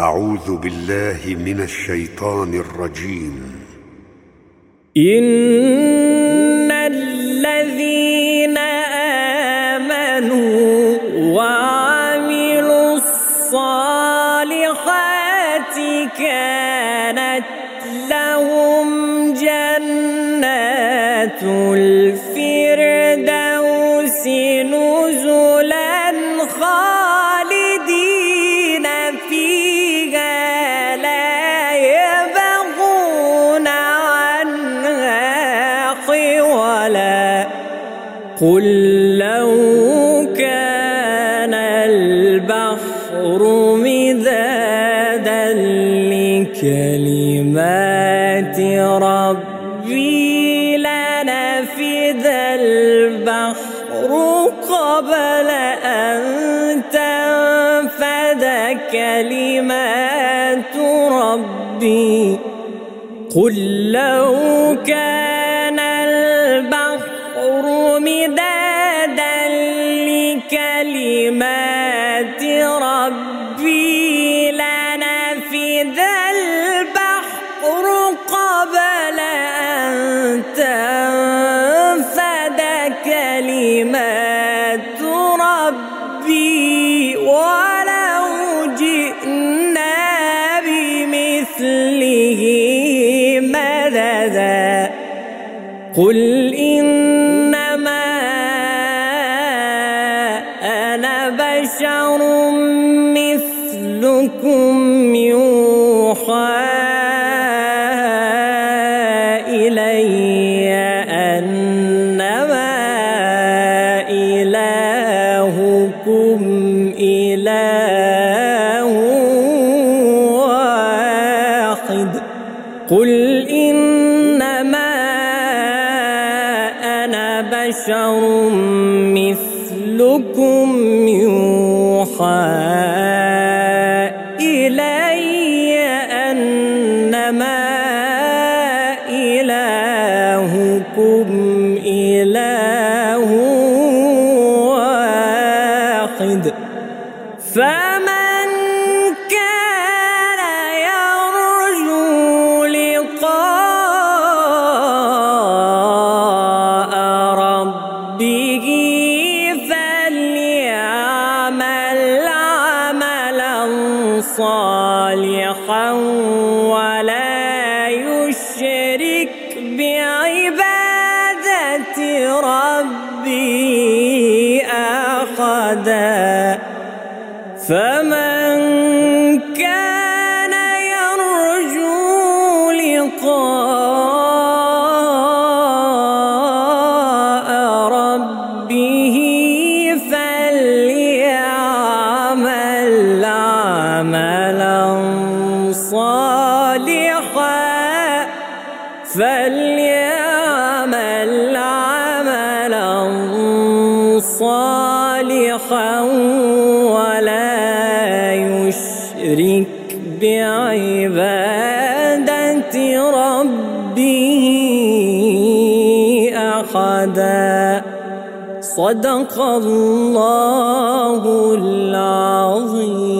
أعوذ بالله من الشيطان الرجيم. إن الذين آمنوا وعملوا الصالحات كانت لهم جنات الفردوس نزلا قل لو كان البحر مدادا لكلمات ربي لنفد البحر قبل أن تنفد كلمات ربي قل لو كان مدادا لكلمات ربي لنفد البحر قبل أن تنفد كلمات ربي ولو جئنا بمثله مددا. قل إنما أنا بشر مثلكم يوحى إلي أنما إلهكم إله واحد. قل إنما أنا بشر مثلكم يوحى إلي أنما إلهكم إله واحد. فمن كان يرجو لقاء ربه صالحا ولا يشرك بعبادة ربه أحدا فمن فليعمل عملا صالحا ولا يشرك بعبادة ربه أحدا صدق الله العظيم